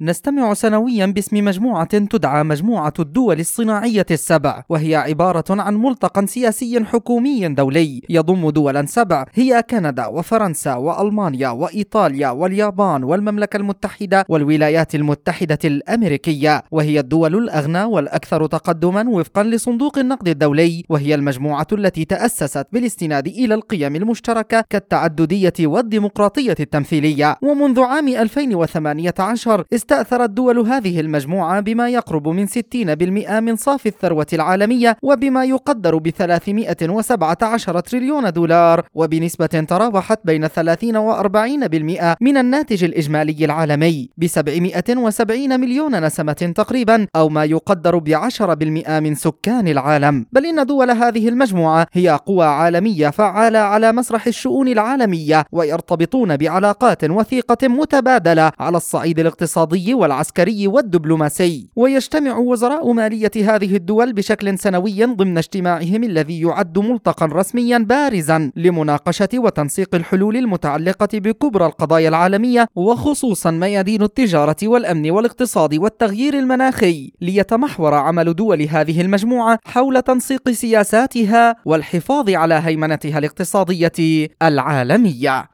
نستمع سنويا باسم مجموعة تدعى مجموعة الدول الصناعية السبع وهي عبارة عن ملتقى سياسي حكومي دولي يضم دولا سبع هي كندا وفرنسا وألمانيا وإيطاليا واليابان والمملكة المتحدة والولايات المتحدة الأمريكية وهي الدول الأغنى والأكثر تقدما وفقا لصندوق النقد الدولي وهي المجموعة التي تأسست بالاستناد إلى القيم المشتركة كالتعددية والديمقراطية التمثيلية. ومنذ عام 2018 استأثرت دول هذه المجموعة بما يقرب من 60% من صافي الثروة العالمية وبما يقدر ب 317 تريليون دولار وبنسبة تراوحت بين 30 و 40% من الناتج الإجمالي العالمي ب 770 مليون نسمة تقريبا أو ما يقدر ب 10% من سكان العالم. بل إن دول هذه المجموعة هي قوى عالمية فعالة على مسرح الشؤون العالمية ويرتبطون بعلاقات وثيقة متبادلة على الصعيد الاقتصادي والعسكري والدبلوماسي. ويجتمع وزراء مالية هذه الدول بشكل سنوي ضمن اجتماعهم الذي يعد ملتقا رسميا بارزا لمناقشة وتنسيق الحلول المتعلقة بكبرى القضايا العالمية وخصوصا ميادين التجارة والأمن والاقتصاد والتغيير المناخي ليتمحور عمل دول هذه المجموعة حول تنسيق سياساتها والحفاظ على هيمنتها الاقتصادية العالمية.